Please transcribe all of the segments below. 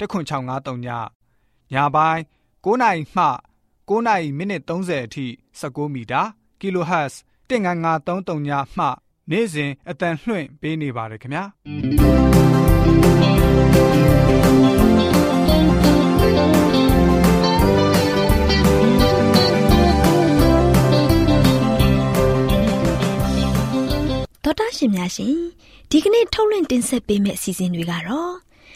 10653ညညပိုင်း9နာရီမှ9နာရီမိနစ်30အထိ16မီတာ kHz 19533ညမှနေ့စဉ်အတန်လှွင့်ပေးနေပါတယ်ခင်ဗျာတော်တာရှင်များရှင်ဒီကနေ့ထုတ်လွှင့်တင်ဆက်ပေးမယ့်အစီအစဉ်တွေကတော့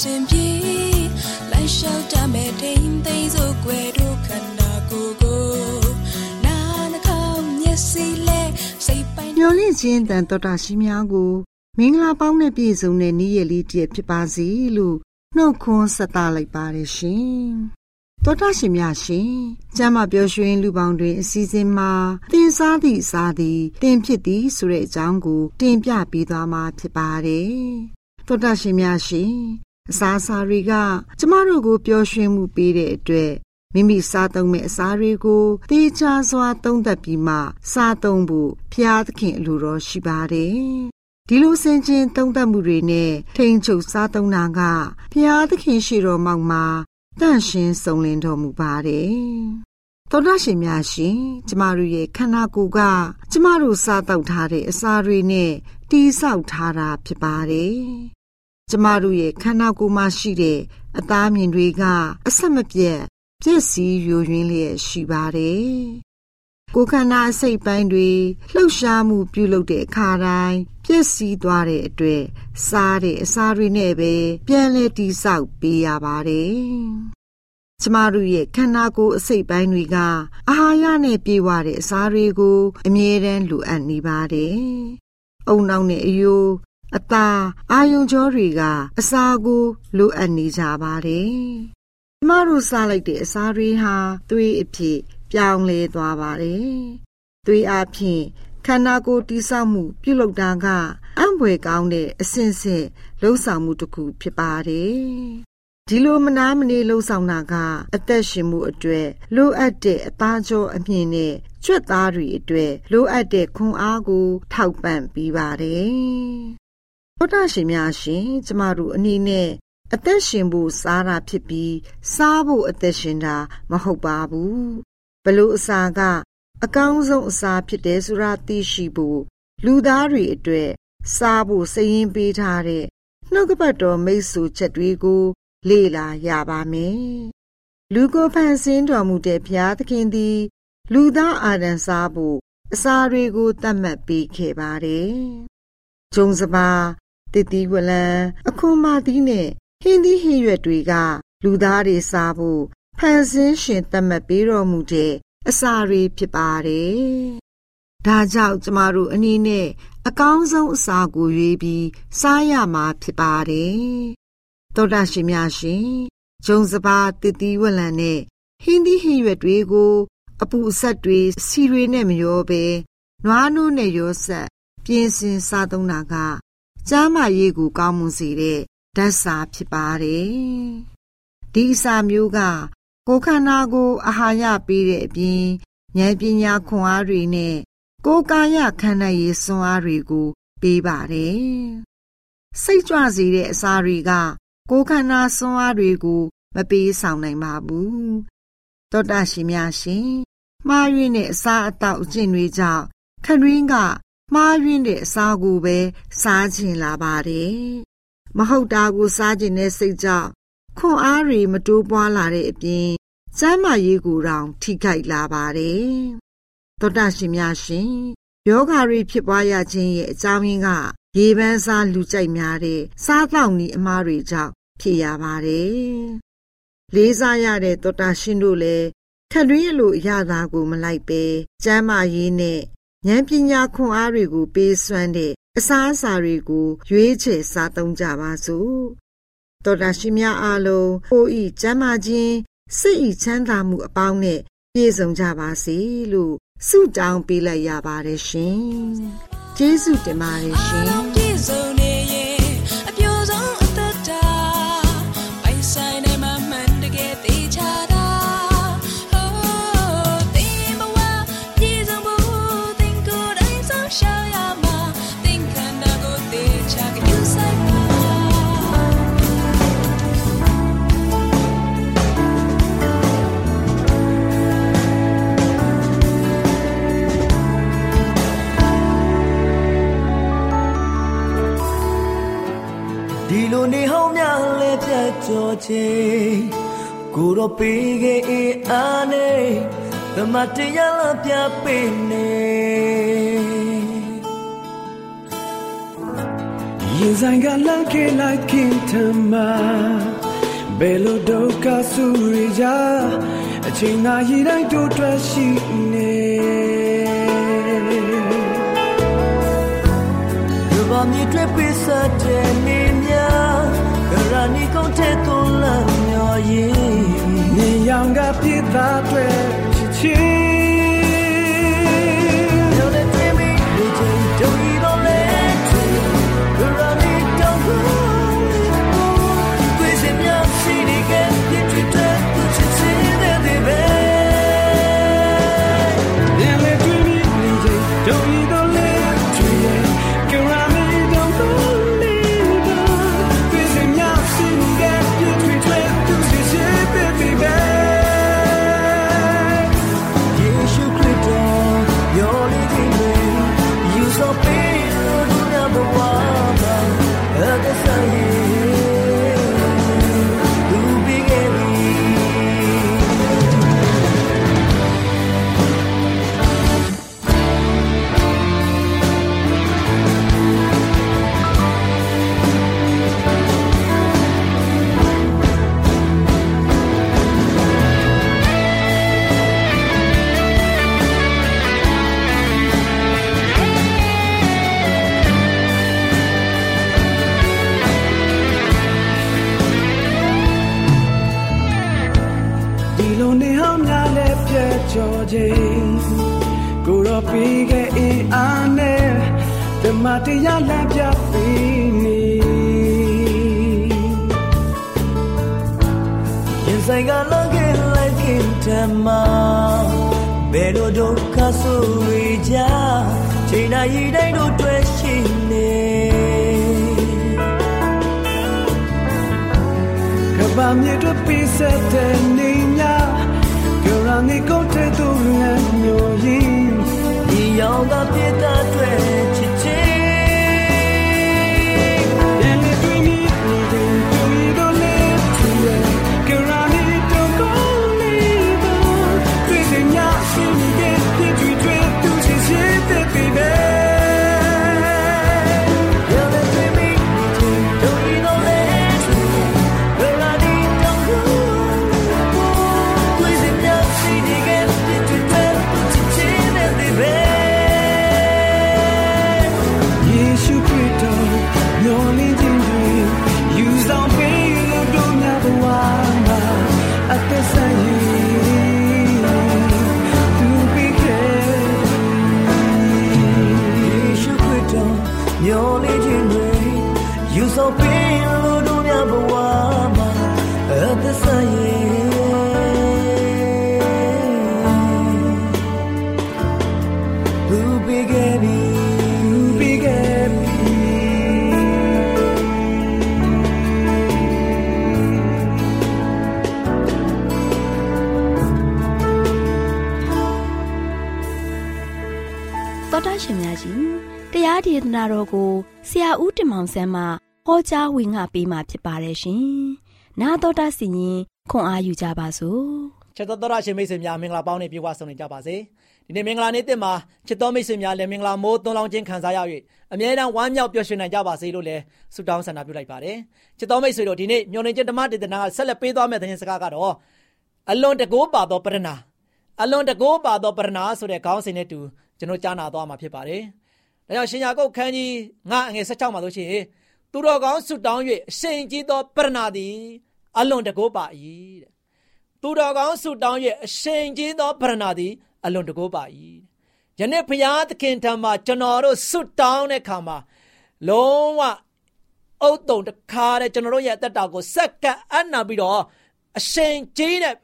ရှင်ပြေလိုက်လျှောက်တမဲ့ထိန်သိမ်းစို့ွယ်တို့ခန္ဓာကိုယ်ကိုနာနှကောင်းမျက်စိလဲစိတ်ပိုင်မျောလင့်ခြင်းတန်တော်တာရှိများကိုမင်္ဂလာပေါင်းနဲ့ပြည့်စုံတဲ့နေ့ရက်လေးတည်းဖြစ်ပါစေလို့နှုတ်ခွန်းဆက်သလိုက်ပါတယ်ရှင်။သောတာရှင်များရှင်ကျမ်းမာပျော်ရွှင်လူပေါင်းတွင်အစည်းအဝေးမှာတင်စားသည့်စားသည်တင်ဖြစ်သည်ဆိုတဲ့အကြောင်းကို တင်ပြပေးသွားမှာဖြစ်ပါတယ်။သောတာရှင်များရှင် အစာအစာတွေကကျမတို့ကိုပျော်ရွှင်မှုပေးတဲ့အတွက်မိမိစားသုံးမဲ့အစာတွေကိုသေချာစွာသုံးသပ်ပြီးမှစားသုံးဖို့ဖျားသခင်အလိုတော်ရှိပါတယ်ဒီလိုစင်ကျင်သုံးသပ်မှုတွေနဲ့ထိန်ချုပ်စားသုံးတာကဘုရားသခင်ရှိတော်မောက်မှာတန့်ရှင်းစုံလင်တော်မူပါတယ်။သောတာရှင်များရှင်ကျမတို့ရဲ့ခန္ဓာကိုယ်ကကျမတို့စားတောက်ထားတဲ့အစာတွေနဲ့တီးဆောက်ထားတာဖြစ်ပါတယ်။ ကျမတို့ရဲ့ခန္ဓာကိုယ်မှာရှိတဲ့အသားမြင်တွေကအဆက်မပြတ်ပြည့်စည်ယိုယွင်းလျက်ရှိပါတယ်ကိုယ်ခန္ဓာအစိတ်ပိုင်းတွေလှုပ်ရှားမှုပြုလုပ်တဲ့အခါတိုင်းပြည့်စည်သွားတဲ့အတွက်စားတဲ့အစာတွေနဲ့ပဲပြန်လဲတိဆောက်ပေးရပါတယ်။ကျမတို့ရဲ့ခန္ဓာကိုယ်အစိတ်ပိုင်းတွေက အာဟာရနဲ့ပြည့်ဝတဲ့အစာတွေကို အမြဲတမ်းလိုအပ်နေပါတယ်။အုံနောက်နဲ့အယိုး အသားအာယုံကြောတွေကအစာကိုလိုအပ်နေကြပါတယ်။ကျမတို့စားလိုက်တဲ့အစာတွေဟာသွေးအဖြစ်ပြောင်းလဲသွားပါတယ်။သွေးအားဖြင့်ခန္ဓာကိုယ်တိဆောက်မှု ပြုလုပ်တာကအံ့ဖွယ်ကောင်းတဲ့အစဉ်စဉ်လှုပ်ဆောင်မှုတစ်ခုဖြစ်ပါတယ်။ဒီလိုမနာမနေလှုပ်ဆောင်တာကအသက်ရှင်မှုအတွက်လိုအပ်တဲ့အသားကြောအမြင့်နဲ့ကြွက်သားတွေအတွက်လိုအပ်တဲ့ခွန်အားကို ထောက်ပံ့ပေးပါတယ်။ ဘုရားရှင်များရှင်ကျမတို့အနေနဲ့အသက်ရှင်ဖို့စားတာဖြစ်ပြီးစားဖို့အသက်ရှင်တာမဟုတ်ပါဘူးဘလို့အစာကအကောင်းဆုံးအစာဖြစ်တယ်ဆိုတာသိရှိဖို့လူသားတွေအတွက်စားဖို့စည်ရင်ပေးထားတဲ့နှုတ်ကပတ်တော်မိတ်ဆွေချက်တွေကို လေ့လာရပါမယ်။လူကိုဖန်ဆင်းတော်မူတဲ့ဘုရားသခင်သည် လူသားအာဒံစားဖို့အစာတွေကိုတတ်မှတ်ပေးခဲ့ပါတယ်။ဂျုံစပါ တတိဝလံအခွန်မာသီးနဲ့ဟင်းသီးဟင်းရွက်တွေက လူသားတွေစားဖို့ဖန်ဆင်းရှင်တတ်မှတ်ပေးတော်မူတဲ့အစာတွေဖြစ်ပါတယ်။ဒါကြောင့်ကျမတို့အနေနဲ့အကောင်းဆုံးအစာကိုရွေးပြီးစားရမှာဖြစ်ပါတယ်။သောတာရှင်များရှင်ဂျုံစပါးတည်တည်ဝလံနဲ့ဟင်းသီးဟင်းရွက်တွေကို အပူအဆက်တွေစီတွေနဲ့မရောဘဲနွားနိုးနဲ့ရောဆက် ပြင်းစင်စားသုံးတာက ကျမ်းမာရေးကိုကောင်းမွန်စေတဲ့ဓာတ်စာဖြစ်ပါတယ်။ဒီအစာမျိုးက ကိုယ်ခန္ဓာကိုအာဟာရပေးတဲ့အပြင်ဉာဏ်ပညာခွန်အားတွေနဲ့ကိုယ်ကာယခန္ဓာရေးစွမ်းအားတွေကို ပေးပါတယ်။စိတ်ကြွစေတဲ့အစာတွေက ကိုယ်ခန္ဓာစွမ်းအားတွေကို မပေးဆောင်နိုင်ပါဘူး။သောတာရှင်များရှင်မှားယွင်းတဲ့အစာအသောက်အကျင့်တွေကြောင့်ခရင်းက မှားယွင်းတဲ့အစာကိုပဲစားခြင်းလာပါတယ်။မဟုတ်တာကိုစားခြင်းနဲ့စိတ်ကြောင့်ခွန်အားတွေမတိုးပွားလာတဲ့အပြင်စမ်းမရေးကိုတောင်ထိခိုက်လာပါတယ်။သောတာရှင်များရှင်ယောဂါတွေဖြစ်ပွားရခြင်းရဲ့အကြောင်းရင်းကရေပန်းစားလူကြိုက်များတဲ့စားတောက်နီအမားတွေကြောင့်ဖြစ်ရပါတယ်။လေးစားရတဲ့သောတာရှင်တို့လည်းထက်လွင်းရလို့အရသာကိုမလိုက်ပဲကျမ်းမာရေးနဲ့ ဉာဏ်ပညာခွန်အားတွေကိုပေးစွမ်းတဲ့အစားအစာတွေကိုရွေးချယ်စားသုံးကြပါစို့တော်တာရှင်များအားလုံးကိုဤကျမ်းမာခြင်းစိတ်ဤချမ်းသာမှုအပေါင်းနဲ့ပြည့်စုံကြပါစေလို့ဆုတောင်းပေးလိုက်ရပါတယ်ရှင်ကျေးဇူးတင်ပါတယ်ရှင် ချင်းကိုတော့ပေးခဲ့အေးအားနေသမတ်တရားလာပြပေးနေရင်ဆိုင်ကလန့်ခေလိုက်ခင်ထမဘယ်လိုဒုက္ခဆူရကြအချိန်သာရည်တိုင်းတို့ထွက်ရှိနေကဘာမြစ်တွေပိစတဲ့နေ လမ်းမျောရင်နေရောင်ကပြစ်သားတွေ ယ်လိုဒုက္ခဆိုရကြချိန်တိုင်းတိုင်းတို့တွေ့ရှိနေကဘာမြေတို့ပိစတဲ့ ဒေသနာတော်ကိုဆရာဦးတင်မောင်ဆန်းမှဟောကြားဝင်ငါပေးมาဖြစ်ပါတယ်ရှင်။နာတော်တာစီရင်ခွန်အားယူကြပါစို့။ချစ်တော်တော်ရှင်မိတ်ဆွေများမင်္ဂလာပေါင်းနဲ့ပြေဝဆုံနေကြပါစေဒီနေ့မင်္ဂလာနေ့တင်မှာချစ်တော်မိတ်ဆွေများလည်းမင်္ဂလာမိုးသွန်းလောင်းခြင်းခံစားရ၍အမြဲတမ်းဝမ်းမြောက်ပျော်ရွှင်နိုင်ကြပါစေလို့လည်းဆုတောင်းဆန္ဒပြုလိုက်ပါတယ်ချစ်တော်မိတ်ဆွေတို့ဒီနေ့မျှော်လင့်ခြင်းဓမ္မဒေသနာကဆက်လက်ပေးသွားမယ့်သတင်းစကားကတော့အလွန်တကိုးပါသောပရဏာအလွန်တကိုးပါသောပရဏာဆိုတဲ့ခေါင်းစဉ်နဲ့တူကျွန်တော်ကြားနာသွားမှာဖြစ်ပါတယ် ဒါကြောင့်ရှင်ယာကုတ်ခန်းကြီး9အငယ်16မှာလို့ရှိရင်သူတော်ကောင်းဆုတောင်း၍အရှိန်ကြီးသောပရဏာသည်အလွန်တကိုးပါ၏တဲ့သူတော်ကောင်းဆုတောင်း၍အရှိန်ကြီးသောပရဏာသည်အလွန်တကိုးပါ၏ယနေ့ဖျားသခင်ထံမှာကျွန်တော်တို့ဆုတောင်းတဲ့ခါမှာလုံးဝအုတ်တုံတခါတဲ့ကျွန်တော်တို့ရဲ့အသက်တာကိုစက္ကန့်အနာပြီးတော့အရှိန်ကြီးတဲ့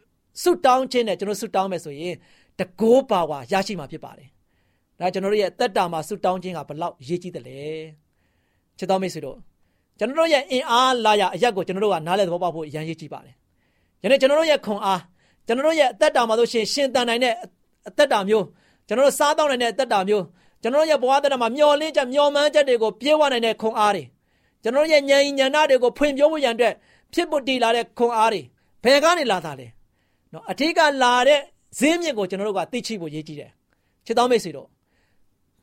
ဆုတောင်းခြင်းနဲ့ကျွန်တော်ဆုတောင်းမယ်ဆိုရင်တကိုးပါဝါရရှိမှာဖြစ်ပါတယ် ဒါကျွန်တော်တို့ရဲ့အသက်တာမှာဆုတောင်းခြင်းကဘလောက်ရေးကြီးတယ်လဲချစ်တော်မိတ်ဆွေတို့ကျွန်တော်တို့ရဲ့အင်အားလာရအရက်ကိုကျွန်တော်တို့ကနားလည်သဘောပေါက်ဖို့အရန်ရေးကြည့်ပါတယ်။ယနေ့ကျွန်တော်တို့ရဲ့ခွန်အားကျွန်တော်တို့ရဲ့အသက်တာမှာဆိုရှင်ရှင်တန်နိုင်တဲ့အသက်တာမျိုးကျွန်တော်တို့စားတောင်းနိုင်တဲ့အသက်တာမျိုးကျွန်တော်တို့ရဲ့ဘဝသက်တာမှာမျောလင်းချက်မျောမှန်းချက်တွေကိုပြေဝနိုင်တဲ့ခွန်အားတွေကျွန်တော်တို့ရဲ့ဉာဏ်ဉာဏ်နာတွေကိုဖွင့်ပြဖို့ရန်အတွက်ဖြစ်ဖို့တည်လာတဲ့ခွန်အားတွေဘယ်ကနေလာတာလဲ။နော်အထက်ကလာတဲ့ဈေးမြင့်ကိုကျွန်တော်တို့ကသိချိဖို့ရေးကြည့်တယ်။ချစ်တော်မိတ်ဆွေတို့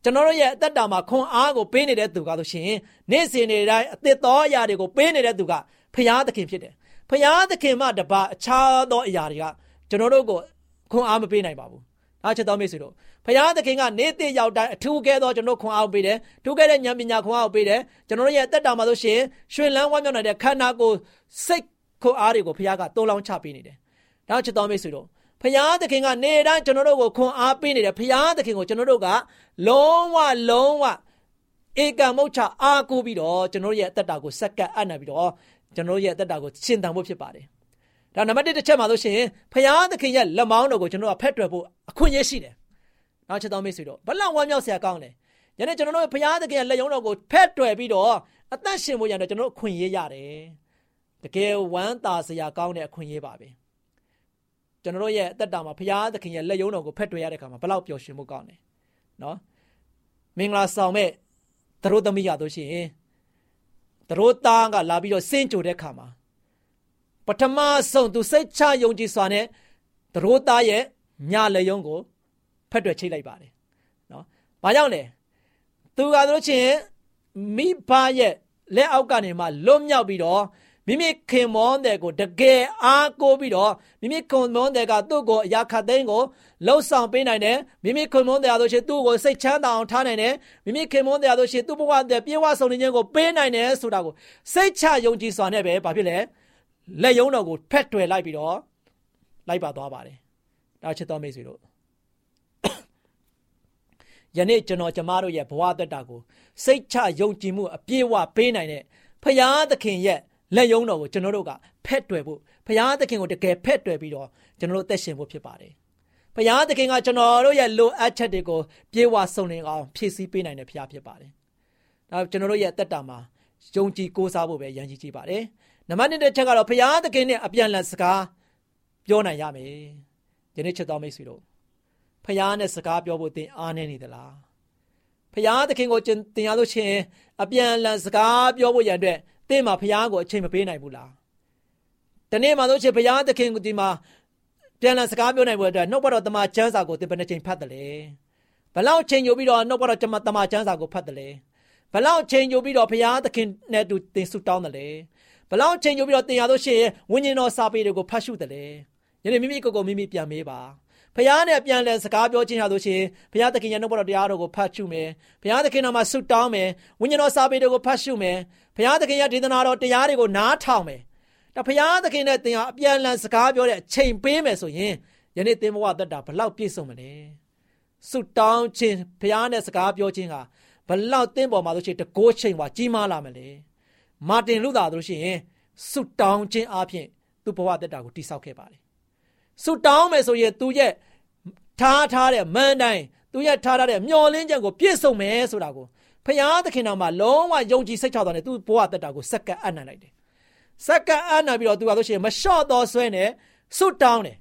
ကျွန်တော်တို့ရဲ့အသက်တာမှာခွန်အားကိုပေးနေတဲ့သူကဆိုရှင်နေ့စဉ်နေ့တိုင်းအသက်တော်အရာတွေကိုပေးနေတဲ့သူကဖရာသခင်ဖြစ်တယ်။ဖရာသခင်မှတပါအခြားသောအရာတွေကကျွန်တော်တို့ကိုခွန်အားမပေးနိုင်ပါဘူး။အားချက်တော်မိတ်ဆွေတို့ဖရာသခင်ကနေ့တည့်ရောက်တိုင်းအထူးကဲသောကျွန်တော်ခွန်အားပေးတယ်။ထူးကဲတဲ့ဉာဏ်ပညာခွန်အားပေးတယ်။ကျွန်တော်တို့ရဲ့အသက်တာမှာဆိုရှင်ရွှင်လန်းဝမ်းမြောက်နိုင်တဲ့ခန္ဓာကိုယ်စိတ်ခွန်အားတွေကိုဖရာကတိုးလောင်းချပေးနေတယ်။ဒါချက်တော်မိတ်ဆွေတို့ ဖရာသခင်ကနေတိုင်းကျွန်တော်တို့ကိုခွန်အားပေးနေတယ်ဖရာသခင်ကိုကျွန်တော်တို့ကလုံးဝလုံးဝဧကံမုတ်ချအားကိုပြီးတော့ကျွန်တော်ရဲ့အသက်တာကိုစက္ကပ်အပ်နေပြီးတော့ကျွန်တော်ရဲ့အသက်တာကိုရှင်းတန်ဖို့ဖြစ်ပါတယ်။ဒါနံပါတ်1တစ်ချက်မှာဆိုရှင်ဖရာသခင်ရဲ့လက်မောင်းတော်ကိုကျွန်တော်ကဖက်တွယ်ဖို့အခွင့်အရေးရှိတယ်။နောက်ချက်တော်မိတ်ဆွေတို့ဘလောက်ဝမ်းမြောက်စရာကောင်းလဲ။ယနေ့ကျွန်တော်တို့ဖရာသခင်ရဲ့လက်ယုံတော်ကိုဖက်တွယ်ပြီးတော့အသက်ရှင်ဖို့ရတဲ့ကျွန်တော်တို့အခွင့်အရေးရတယ်။တကယ်ဝမ်းသာစရာကောင်းတဲ့အခွင့်အရေးပါပဲ။ ကျွန်တော်တို့ရဲ့အသက်တာမှာဖရာသခင်ရဲ့လက်ယုံတော်ကိုဖက်တွယ်ရတဲ့အခါမှာဘလောက်ပျော်ရွှင်မှုကောင်းလဲ။နော်။မင်္ဂလာဆောင်မဲ့သတို့သမီးရတို့ရှိရင်သတို့သားကလာပြီးတော့စင်းကြိုတဲ့ခါမှာပထမဆုံးသူစိတ်ချယုံကြည်စွာနဲ့သတို့သားရဲ့ညာလက်ယုံကိုဖက်တွယ်ချိတ်လိုက်ပါတယ်နော်။ဘာကြောင့်လဲ။သူကတို့ချင်းမိဘရဲ့လက်အောက်ကနေမှလွတ်မြောက်ပြီးတော့ မိမိခင်မောင်းတဲ့ကိုတကယ်အားကိုးပြီးတော့မိမိခင်မောင်းတဲ့ကသူ့ကိုအရာခတ်သိမ်းကိုလှုပ်ဆောင်ပေးနိုင်တယ်မိမိခင်မောင်းတဲ့ဆိုရှင်သူ့ကိုစိတ်ချမ်းသာအောင်ထားနိုင်တယ်မိမိခင်မောင်းတဲ့ဆိုရှင်သူ့ဘဝတဲ့ပြေဝဆုံနေခြင်းကိုပေးနိုင်တယ်ဆိုတာကိုစိတ်ချယုံကြည်စွာနဲ့ပဲဘာဖြစ်လဲလက်ယုံတော်ကိုဖက်တွယ်လိုက်ပြီးတော့လိုက်ပါသွားပါတယ်ဒါချစ်တော်မိတ်ဆွေတို့ယနေ့ကျွန်တော်ကျမတို့ရဲ့ဘဝတက်တာကိုစိတ်ချယုံကြည်မှုအပြည့်အဝပေးနိုင်တဲ့ဖရာသခင်ရဲ့ လက်ယုံတော်ကိုကျွန်တော်တို့ကဖက်တွယ်ဖို့ဘုရားသခင်ကိုတကယ်ဖက်တွယ်ပြီးတော့ကျွန်တော်တို့သက်ရှင်ဖို့ဖြစ်ပါတယ်။ဘုရားသခင်ကကျွန်တော်တို့ရဲ့လိုအပ်ချက်တွေကိုပြေဝဆုံနေအောင်ဖြည့်ဆည်းပေးနိုင်တဲ့ဘုရားဖြစ်ပါတယ်။ဒါကျွန်တော်တို့ရဲ့တက်တာမှာယုံကြည်ကိုးစားဖို့ပဲရန်ကြီးကြည့်ပါတယ်။နံပါတ်1တစ်ချက်ကတော့ဘုရားသခင်နဲ့အပြန်လည်စကားပြောနိုင်ရမယ်။ဒီနေ့ချက်တော်မိတ်ဆွေတို့ဘုရားနဲ့စကားပြောဖို့သင်အားနေနေသလား။ဘုရားသခင်ကိုသင်ရလို့ချင်းအပြန်လည်စကားပြောဖို့ရန်အတွက် သင်မှာဘုရားကိုအချိန်မပေးနိုင်ဘူးလား။ဒီနေ့မှဆိုချင်ဘုရားသခင်ကဒီမှာပြန်လည်စကားပြောနိုင်ဖို့အတွက်နှုတ်ဘတော်တမန်ကျမ်းစာကိုသင်ဘယ်နှချိန်ဖတ်တယ်လဲ။ဘလောက်ချိန်ယူပြီးတော့နှုတ်ဘတော်တမန်တမန်ကျမ်းစာကိုဖတ်တယ်လဲ။ဘလောက်ချိန်ယူပြီးတော့ဘုရားသခင်နဲ့တူသင်ဆုတောင်းတယ်လဲ။ဘလောက်ချိန်ယူပြီးတော့သင်ရလို့ရှိရင်ဝိညာဉ်တော်စာပေတွေကိုဖတ်ရှုတယ်လဲ။ယနေ့မိမိကိုယ်ကိုမိမိပြန်မေးပါ။ ဘုရားနဲ့ပြန်လည်စကားပြောခြင်းဟာဆိုရှင်ဘုရားသခင်ရဲ့နှုတ်ဘတော်တရားတော်ကိုဖတ်ရှုမယ်။ဘုရားသခင်တော်မှာဆုတောင်းမယ်။ဝိညာဉ်တော်စာပေတွေကိုဖတ်ရှုမယ်။ဘုရားသခင်ရဲ့ဒေသနာတော်တရားတွေကိုနားထောင်မယ်။ဒါဘုရားသခင်နဲ့သင်ဟာအပြန်လည်စကားပြောတဲ့အချိန်ပေးမယ်ဆိုရင်ယနေ့သင်ဘဝသက်တာဘလောက်ပြည့်စုံမလဲ။ဆုတောင်းခြင်းဘုရားနဲ့စကားပြောခြင်းဟာဘလောက်သင်ပေါ်မှာဆိုရှင်တကိုးချိန်ပါကြီးမားလာမလဲ။မာတင်လူသားတို့ရှိရင်ဆုတောင်းခြင်းအပြင်သူ့ဘဝသက်တာကိုတိဆောက်ခဲ့ပါတယ်။ဆုတောင်းမယ်ဆိုရင်သူရဲ့ ထားထားတဲ့မန်တိုင်းသူရဲ့ထားထားတဲ့မျောလင်းချက်ကိုပြည့်စုံမယ်ဆိုတာကိုဖျားသခင်တော်မှာလုံးဝယုံကြည်စိတ်ချသွားတယ်သူဘဝတက်တာကိုစက္ကန့်အံ့နိုင်လိုက်တယ်စက္ကန့်အံ့နိုင်ပြီးတော့သူကဆိုရှင်မလျှော့တော့ဆွဲနဲ့စွတ်တောင်းတယ်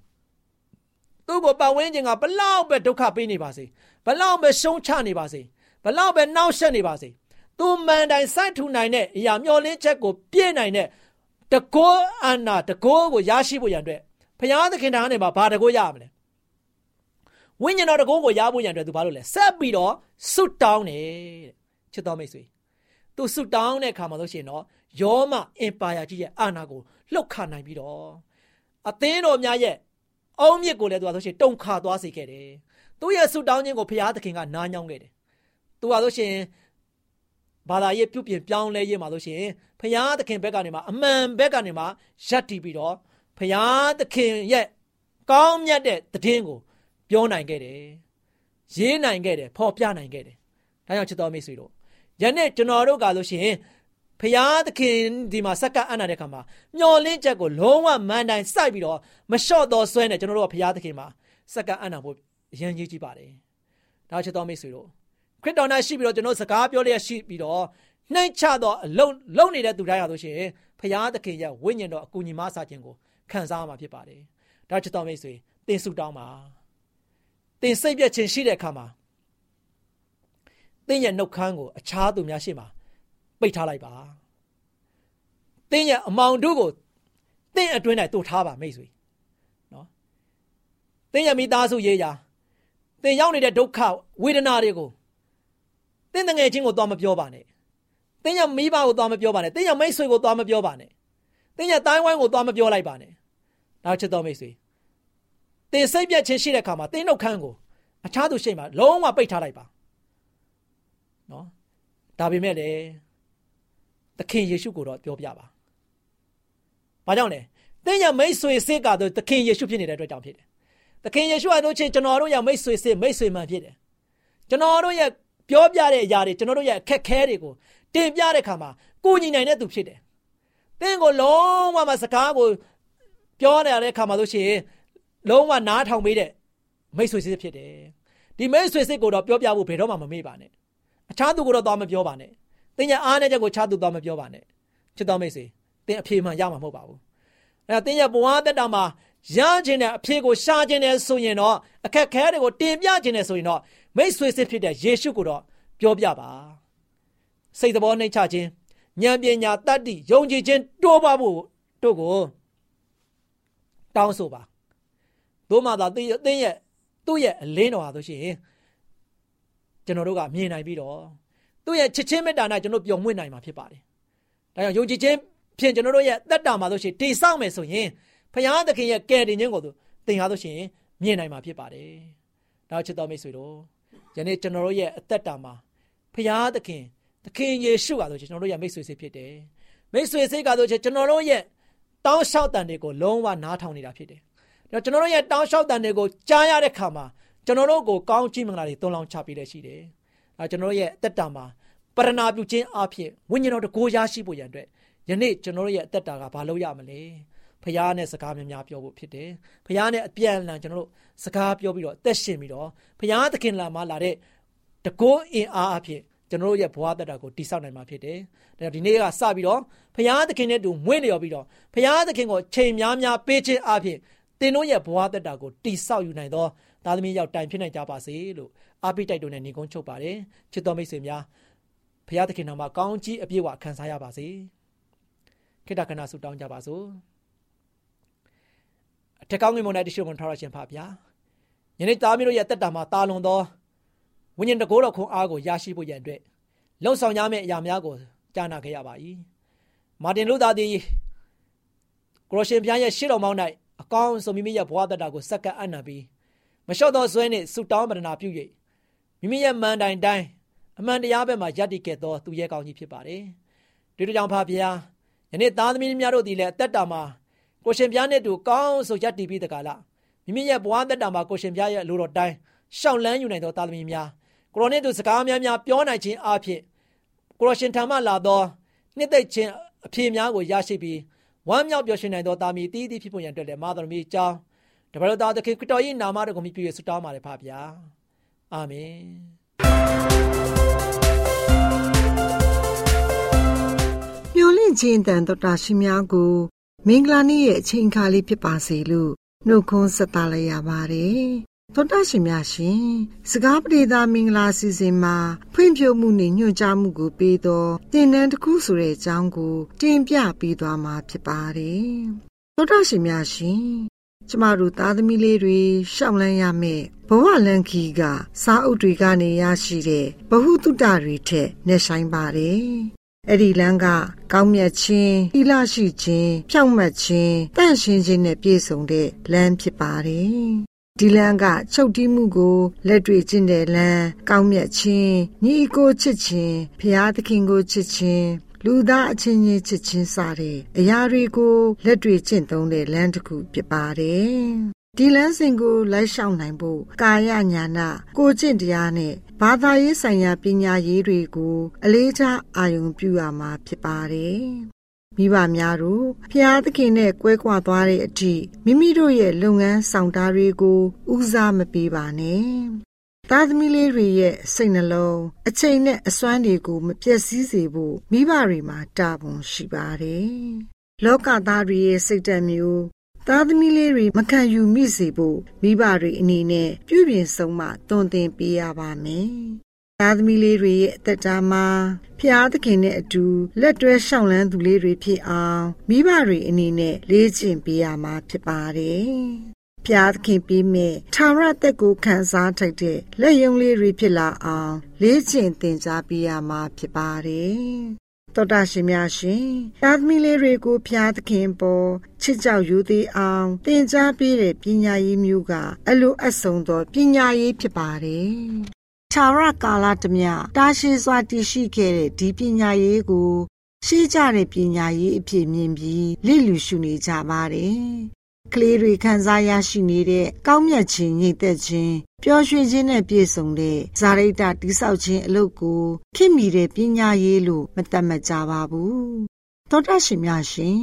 သူ့ကိုပတ်ဝန်းကျင်ကဘလောက်ပဲဒုက္ခပေးနေပါစေဘလောက်ပဲရှုံးချနေပါစေဘဘလောက်ပဲနှောက်ယှက်နေပါစေသူမန်တိုင်စိုက်ထူနိုင်တဲ့အရာမျောလင်းချက်ကိုပြည့်နိုင်တဲ့တကောအနာတကောကိုရရှိဖို့ရန်အတွက်ဘုရားသခင်ထံကနေမှာဘာတကောရမလဲ ဝိညာဉ်တော်တကောကိုရဖို့ရန်အတွက်သူဘာလို့လဲဆက်ပြီးတော့ဆွတ်တောင်းတယ်တဲ့ချစ်တော်မိတ်ဆွေသူဆွတ်တောင်းတဲ့အခါမှာလို့ရှိရင်တော့ယောမအင်ပါယာကြီးရဲ့အာဏာကိုလှုပ်ခါနိုင်ပြီးတော့အသင်းတော်များရဲ့အောင်းမြစ်ကိုလည်းသူကဆိုရှင်တုံခါသွားစေခဲ့တယ်သူရဲ့ဆွတ်တောင်းခြင်းကိုဘုရားသခင်ကနားညောင်းခဲ့တယ်သူကဆိုရှင်ဘာသာရေးပြုပြင်ပြောင်းလဲရေးမှာဆိုရှင်ဖရာသခင်ဘက်ကနေမှာအမှန်ဘက်ကနေမှာရပ်တည်ပြီးတော့ဖရာသခင်ရဲ့ကောင်းမြတ်တဲ့တည်င်းကို ပြောနိုင်ခဲ့တယ်ရေးနိုင်ခဲ့တယ်ဖော်ပြနိုင်ခဲ့တယ်ဒါကြောင့်ချစ်တော်မိတ်ဆွေတို့ယနေ့ကျွန်တော်တို့ကဆိုရှင်ဖရာသခင်ဒီမှာစက္ကအံ့နာတဲ့ခါမှာမျော်လင့်ချက်ကိုလုံးဝမန်တိုင်စိုက်ပြီးတော့မလျှော့တော့ဆွဲနေကျွန်တော်တို့ကဖရာသခင်မှာစက္ကအံ့နာဖို့အရင်ကြီးကြည့်ပါတယ်ဒါချစ်တော်မိတ်ဆွေတို့ခရစ်တော်နဲ့ရှိပြီးတော့ကျွန်တော်စကားပြောလျက်ရှိပြီးတော့နှိမ့်ချတော့အလုံးလုံးနေတဲ့သူတိုင်းရလို့ရှိရင်ဖရာသခင်ရဲ့ဝိညာဉ်တော်အကူညီမဆာခြင်းကိုခံစားမှာဖြစ်ပါတယ်ဒါချစ်တော်မိတ်ဆွေသင်ဆုတောင်းပါ သင်စိတ်ပြည့်ခြင်းရှိတဲ့အခါမှာသင်ရဲ့နှုတ်ခမ်းကိုအခြားသူများရှေ့မှာပိတ်ထားလိုက်ပါသင်ရဲ့အမောင်တို့ကိုသင်အတွင်း၌တို့ထားပါမိတ်ဆွေနော်သင်ရဲ့မိသားစုရေးရာသင်ရောက်နေတဲ့ဒုက္ခဝေဒနာတွေကိုသင်တငယ်ချင်းကိုသွားမပြောပါနဲ့သင်ရဲ့မိဘကိုသွားမပြောပါနဲ့သင်ရဲ့မိတ်ဆွေကိုသွားမပြောပါနဲ့သင်ရဲ့တိုင်းဝိုင်းကိုသွားမပြောလိုက်ပါနဲ့နောက်ချစ်တော်မိတ်ဆွေ သင်စိတ်ပြတ်ခြင်းရှိတဲ့အခါမှာသင်နှုတ်ခမ်းကိုအခြားသူရှိမှလုံးဝပိတ်ထားလိုက်ပါနော်ဒါပေမဲ့လည်းသခင်ယေရှုကိုတော့ပြောပြပါ။ဘာကြောင့်လဲ။သင်ရဲ့မိတ်ဆွေစစ်ကတော့သခင်ယေရှုဖြစ်နေတဲ့အတွက်ကြောင့်ဖြစ်တယ်။သခင်ယေရှုအလို့ချင်းကျွန်တော်တို့ရဲ့မိတ်ဆွေစစ်မိတ်ဆွေမှန်ဖြစ်တယ်။ကျွန်တော်တို့ရဲ့ပြောပြတဲ့အရာတွေကျွန်တော်တို့ရဲ့အခက်ခဲတွေကိုတင်ပြတဲ့ခါမှာကိုညီနိုင်တဲ့သူဖြစ်တယ်။သင်ကိုလုံးဝမစကားကိုပြောရတဲ့ခါမှာလို့ရှိရင် လုံးဝနားထောင်ပေးတဲ့မိတ်ဆွေစစ်ဖြစ်တယ်။ဒီမိတ်ဆွေစစ်ကိုတော့ပြောပြဖို့ဘယ်တော့မှမမေ့ပါနဲ့။အခြားသူကိုတော့သွားမပြောပါနဲ့။သင်ရဲ့အားနဲ့ချက်ကိုချသူသွားမပြောပါနဲ့ချစ်တော်မိတ်ဆွေသင်အဖြေမှန်ရမှာမဟုတ်ပါဘူးအဲဒါသင်ရဲ့ဘဝတက်တာမှာရခြင်းတဲ့အဖြေကိုရှာခြင်းနဲ့ဆိုရင်တော့အခက်ခဲတွေကိုတင်ပြခြင်းနဲ့ဆိုရင်တော့မိတ်ဆွေစစ်ဖြစ်တဲ့ယေရှုကိုတော့ပြောပြပါစိတ်သဘောနှိမ့်ချခြင်းဉာဏ်ပညာတတ္တိယုံကြည်ခြင်းတိုးပါဖို့တို့ကိုတောင်းဆိုပါ သို့မှသာသင်ရဲ့သူ့ရဲ့အလင်းတော်ဟာဆိုရှင်ကျွန်တော်တို့ကမြင်နိုင်ပြီးတော့သူ့ရဲ့ချစ်ချင်းမေတ္တာနဲ့ကျွန်တော်ပျော်မွေ့နိုင်မှာဖြစ်ပါတယ်။ဒါကြောင့်ယုံကြည်ခြင်းဖြင့်ကျွန်တော်တို့ရဲ့သက်တာမှာဆိုရှင်တည်ဆောက်မယ်ဆိုရင်ဖခင်သခင်ရဲ့ကယ်တင်ခြင်းကိုသူသင်ဟာဆိုရှင်မြင်နိုင်မှာဖြစ်ပါတယ်။ဒါချစ်တော်မိတ်ဆွေတို့ယနေ့ကျွန်တော်တို့ရဲ့အသက်တာမှာဖခင်သခင်သခင်ယေရှုကဆိုရှင်ကျွန်တော်တို့ရဲ့မိတ်ဆွေစိတ်ဖြစ်တယ်။မိတ်ဆွေစိတ်ကဆိုရှင်ကျွန်တော်တို့ရဲ့တောင်းလျှောက်တန်တွေကိုလုံးဝနားထောင်နေတာဖြစ်တယ်။ဒါ ကျွန်တော်တို့ရဲ့တောင်းလျှောက်တန်တွေကိုကြားရတဲ့ခါမှာကျွန်တော်တို့ကိုကောင်းချီးမင်္ဂလာတွေသွန်လောင်းချပေးတဲ့ရှိတယ်။အဲကျွန်တော်တို့ရဲ့အသက်တာမှာပရဏာပြုခြင်းအဖြစ်ဝိညာဉ်တော်တကိုးရရှိဖို့ရန်အတွက်ယနေ့ကျွန်တော်တို့ရဲ့အသက်တာကဘာလို့ရမလဲဖခင်နဲ့စကားများများပြောဖို့ဖြစ်တယ်ဖခင်နဲ့အပြန်အလှန်ကျွန်တော်တို့စကားပြောပြီးတော့အသက်ရှင်ပြီးတော့ဖခင်သခင်လာမှလာတဲ့တကိုးအင်အားအဖြစ်ကျွန်တော်တို့ရဲ့ဘဝတက်တာကိုတိဆောက်နိုင်မှာဖြစ်တယ်။ဒါဒီနေ့ကစပြီးတော့ဖခင်သခင်နဲ့တူမွေးလျော်ပြီးတော့ဖခင်သခင်ကိုချိန်များများပေးခြင်းအဖြစ် သင်တို့ရဲ့ဘဝတက်တာကိုတိဆောက်ယူနိုင်သောသားသမီးရောက်တိုင်ဖြစ်နိုင်ကြပါစေလို့အားပေးတိုက်တွန်းတဲ့ညီကုန်းချုပ်ပါတယ်ချစ်တော်မိတ်ဆွေများဖခင်သခင်နာမှာကောင်းကြီးအပြည့်အဝခံစားရပါစေခိတ္တကနာဆုတောင်းကြပါစို့အထက်ကောင်းငင်မုန်၌တရှိဝန်ထားရခြင်းဖပါဗျာယနေ့သားမျိုးတို့ရဲ့တက်တာမှာတာလွန်သောဝိညာဉ်တကိုးတော်ခွန်အားကိုရရှိဖို့ရန်အတွက်လှုံ့ဆော်ရမယ့်အရာများကိုကြားနာခဲ့ရပါ၏မာတင်လူသားသည်ကရိုရှင်ဘုရားရဲ့ရှေ့တော်မောင်း၌ အကောင်းဆုံးမိမိရဲ့ဘဝတက်တာကိုစက္ကန့်အံ့နာပြီးမလျှော့သောဇွဲနှင့်ဆုတောင်းပတနာပြု၍မိမိရဲ့မန်တိုင်တိုင်းအမှန်တရားဘက်မှာယက်တည်ခဲ့သောသူရဲ့ကောင်းကြီးဖြစ်ပါတယ်။ဒီလိုကြောင့်ဖာဘုရားယနေ့သားသမီးများတို့ဒီလည်းအသက်တာမှာကိုရှင်ဘုရားနဲ့တူကောင်းဆိုယက်တည်ပြီးတကလားမိမိရဲ့ဘဝသက်တာမှာကိုရှင်ဘုရားရဲ့အလိုတော်တိုင်းရှောက်လန်းယူနိုင်သောသားသမီးများကိုရောနဲ့တူစကားများများပြောနိုင်ခြင်းအပြင်ကိုရောရှင်ထံမှလာသောနှစ်သိမ့်ခြင်းအဖြေများကိုရရှိပြီး ဝမ်းမြောက်ပျော်ရွှင်နိုင်သောသားမီးတည်တည်ဖြစ်ပေါ်ရန်အတွက်လည်းမာသမီးအကြောင်းတပါတော်သားသခင်ခရစ်တော်၏နာမတော်ကိုမြှုပ်ပြဆုတောင်းပါတယ်ဖပါဗျာအာမင်မျော်လင့်ခြင်းတန်တော်တာရှိများကိုမင်္ဂလာနေ့ရဲ့အချိန်အခါလေးဖြစ်ပါစေလို့နှုတ်ခွန်းဆက်သလိုက်ရပါတယ် သောတာရှင်များရှင်စကားပရိသမင်္ဂလာစီစဉ်မှာဖွင့်ပြမှုနဲ့ညွှန်ကြားမှုကိုပေးသောသင်တန်းတစ်ခုဆိုတဲ့အကြောင်းကို တင်ပြပေးသွားမှာဖြစ်ပါတယ်သောတာရှင်များရှင်ကျမတို့သားသမီးလေးတွေရှောက်လန်းရမယ်ဘဝလန်ခီက စာအုပ်တွေကနေရရှိတဲ့ဘ ഹു တုတတွေထက်နှက်ဆိုင်ပါတယ်အဲ့ဒီလမ်းကကောင်းမြတ်ခြင်းဤလရှိခြင်းဖြောင့်မတ်ခြင်းတန့်ရှင်းခြင်းနဲ့ပြည့်စုံတဲ့လမ်းဖြစ်ပါတယ် ဒီလန်းကချုပ်တီးမှုကိုလက်တွေ့ကျင့်တဲ့လန်းကောင်းမြတ်ခြင်းညီကိုချစ်ခြင်းဖျားသခင်ကိုချစ်ခြင်းလူသားအချင်းချင်းချစ်ချင်းစတဲ့အရာတွေကိုလက်တွေ့ကျင့်သုံးတဲ့လမ်းတစ်ခုဖြစ်ပါတယ်ဒီလမ်းစဉ်ကိုလိုက်ရှောင်နိုင်ဖို့ကာယညာနာကိုကျင့်တရားနဲ့ဘာသာရေးဆိုင်ရာပညာရေးတွေကို အလေးထားအာရုံပြုရမှာဖြစ်ပါတယ် မိဘများတို့ဖျားသခင်နဲ့ကွဲကွာသွားတဲ့အထိမိမိတို့ရဲ့လုပ်ငန်းဆောင်တာတွေကိုဦးစားမပေးပါနဲ့။သားသမီးလေးတွေရဲ့စိတ်နှလုံးအချိန်နဲ့အစွမ်းတွေကိုမပြည့်စည်စေဖို့မိဘတွေမှာတာဝန်ရှိပါတယ်။လောကသားတွေရဲ့စိတ်ဓာတ်မျိုးသားသမီးလေးတွေမခံယူမိစေဖို့မိဘတွေအနေနဲ့ပြုပြင်ဆုံးမတွင်တင်ပေးရပါမယ် သားသမီးလေးတွေရဲ့အသက်တာမှာဖျားသခင်နဲ့အတူလက်တွဲရှောင်လန်းသူလေးတွေဖြစ်အောင်မိဘတွေအနေနဲ့လေ့ကျင့်ပေးရမှာဖြစ်ပါတယ်။ဖျားသခင်ပြီးမဲ့ထာဝရတက်ကိုခံစားထိုက်တဲ့လက်ယုံလေးတွေဖြစ်လာအောင်လေ့ကျင့်သင်ကြားပေးရမှာဖြစ်ပါတယ်။တော်တာရှင်များရှင်သာသမီလေးတွေကိုဖျားသခင်ပေါ်ချစ်ကြောက်ယူသေးအောင်သင်ကြားပေးတဲ့ပညာရေးမျိုးကအလိုအပ်ဆုံးသောပညာရေးဖြစ်ပါတယ် ထာဝရကာလတမျှတာရှိစွာတည်ရှိခဲ့တဲ့ဒီပညာရေးကိုရှေးကြတဲ့ပညာရေးအဖြစ်မြင်ပြီးလိလူရှုနေကြပါတယ်။ကလေးတွေခံစားရရှိနေတဲ့ကောင်းမြတ်ခြင်းညိတ်သက်ခြင်းပျော်ရွှင်ခြင်းနဲ့ပြည့်စုံတဲ့ဇာရိတတိဆောက်ခြင်းအလုပ်ကိုခင်မိတဲ့ပညာရေးလို့မတတ်မှတ်ကြပါဘူး။သောတာရှင်များရှင်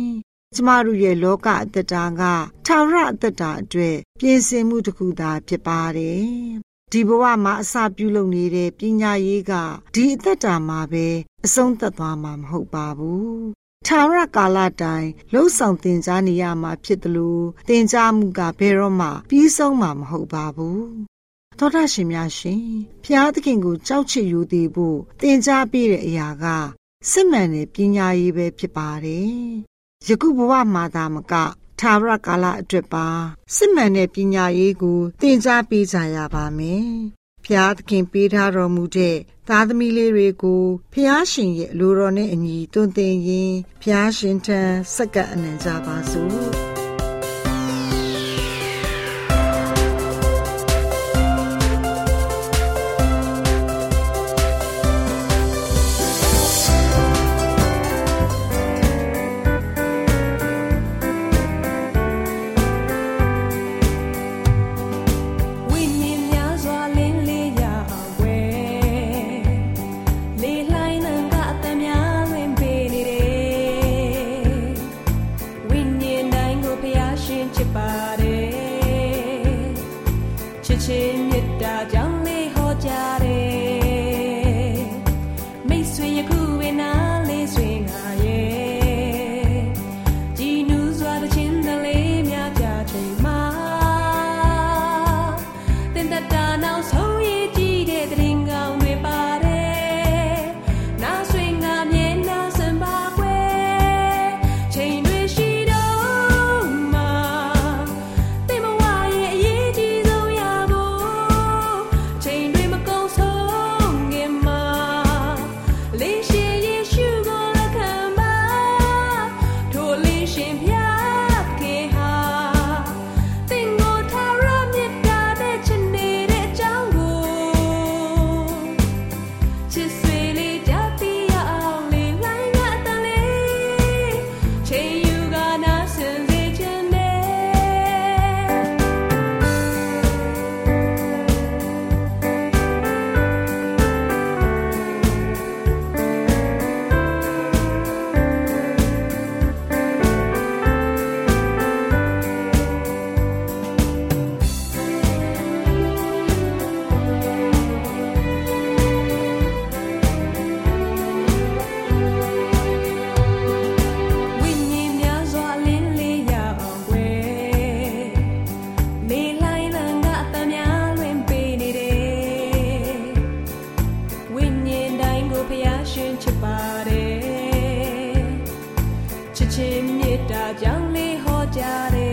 ကျမတို့ရဲ့လောကအတ္တတာကထာဝရအတ္တတာအတွက်ပြင်ဆင်မှုတစ်ခုသာဖြစ်ပါတယ် ဒီဘဝမှာအစာပြုလုပ်နေတဲ့ပညာရေးကဒီအသက်တာမှာပဲအဆုံးသတ်သွားမှာမဟုတ်ပါဘူး။ထာဝရကာလတိုင်လှုပ်ဆောင်တင် जा နေရမှာဖြစ်တယ်လို့တင် जा မှုကဘယ်တော့မှပြီးဆုံးမှာမဟုတ်ပါဘူး။သောတာရှင်များရှင်ဖျားသခင်ကိုကြောက်ချစ်ယူတည်ဖို့တင် जा ပြတဲ့အရာကစစ်မှန်တဲ့ပညာရေးပဲဖြစ်ပါတယ်။ယခုဘဝမှာသာမက ထာဝရကာလအတွက်ပါစစ်မှန်တဲ့ပညာရေးကိုသင်ကြားပေးကြရပါမယ်။ဖျားသခင်ပေးထားတော်မူတဲ့သားသမီးလေးတွေကိုဖျားရှင်ရဲ့အလိုတော်နဲ့အညီတွင်တင်ရင်ဖျားရှင်ထံစက္ကပ်အနံကြပါစို့။ ချစ်ချင်းမေတ္တာကြောင့်လေးဟောကြတယ်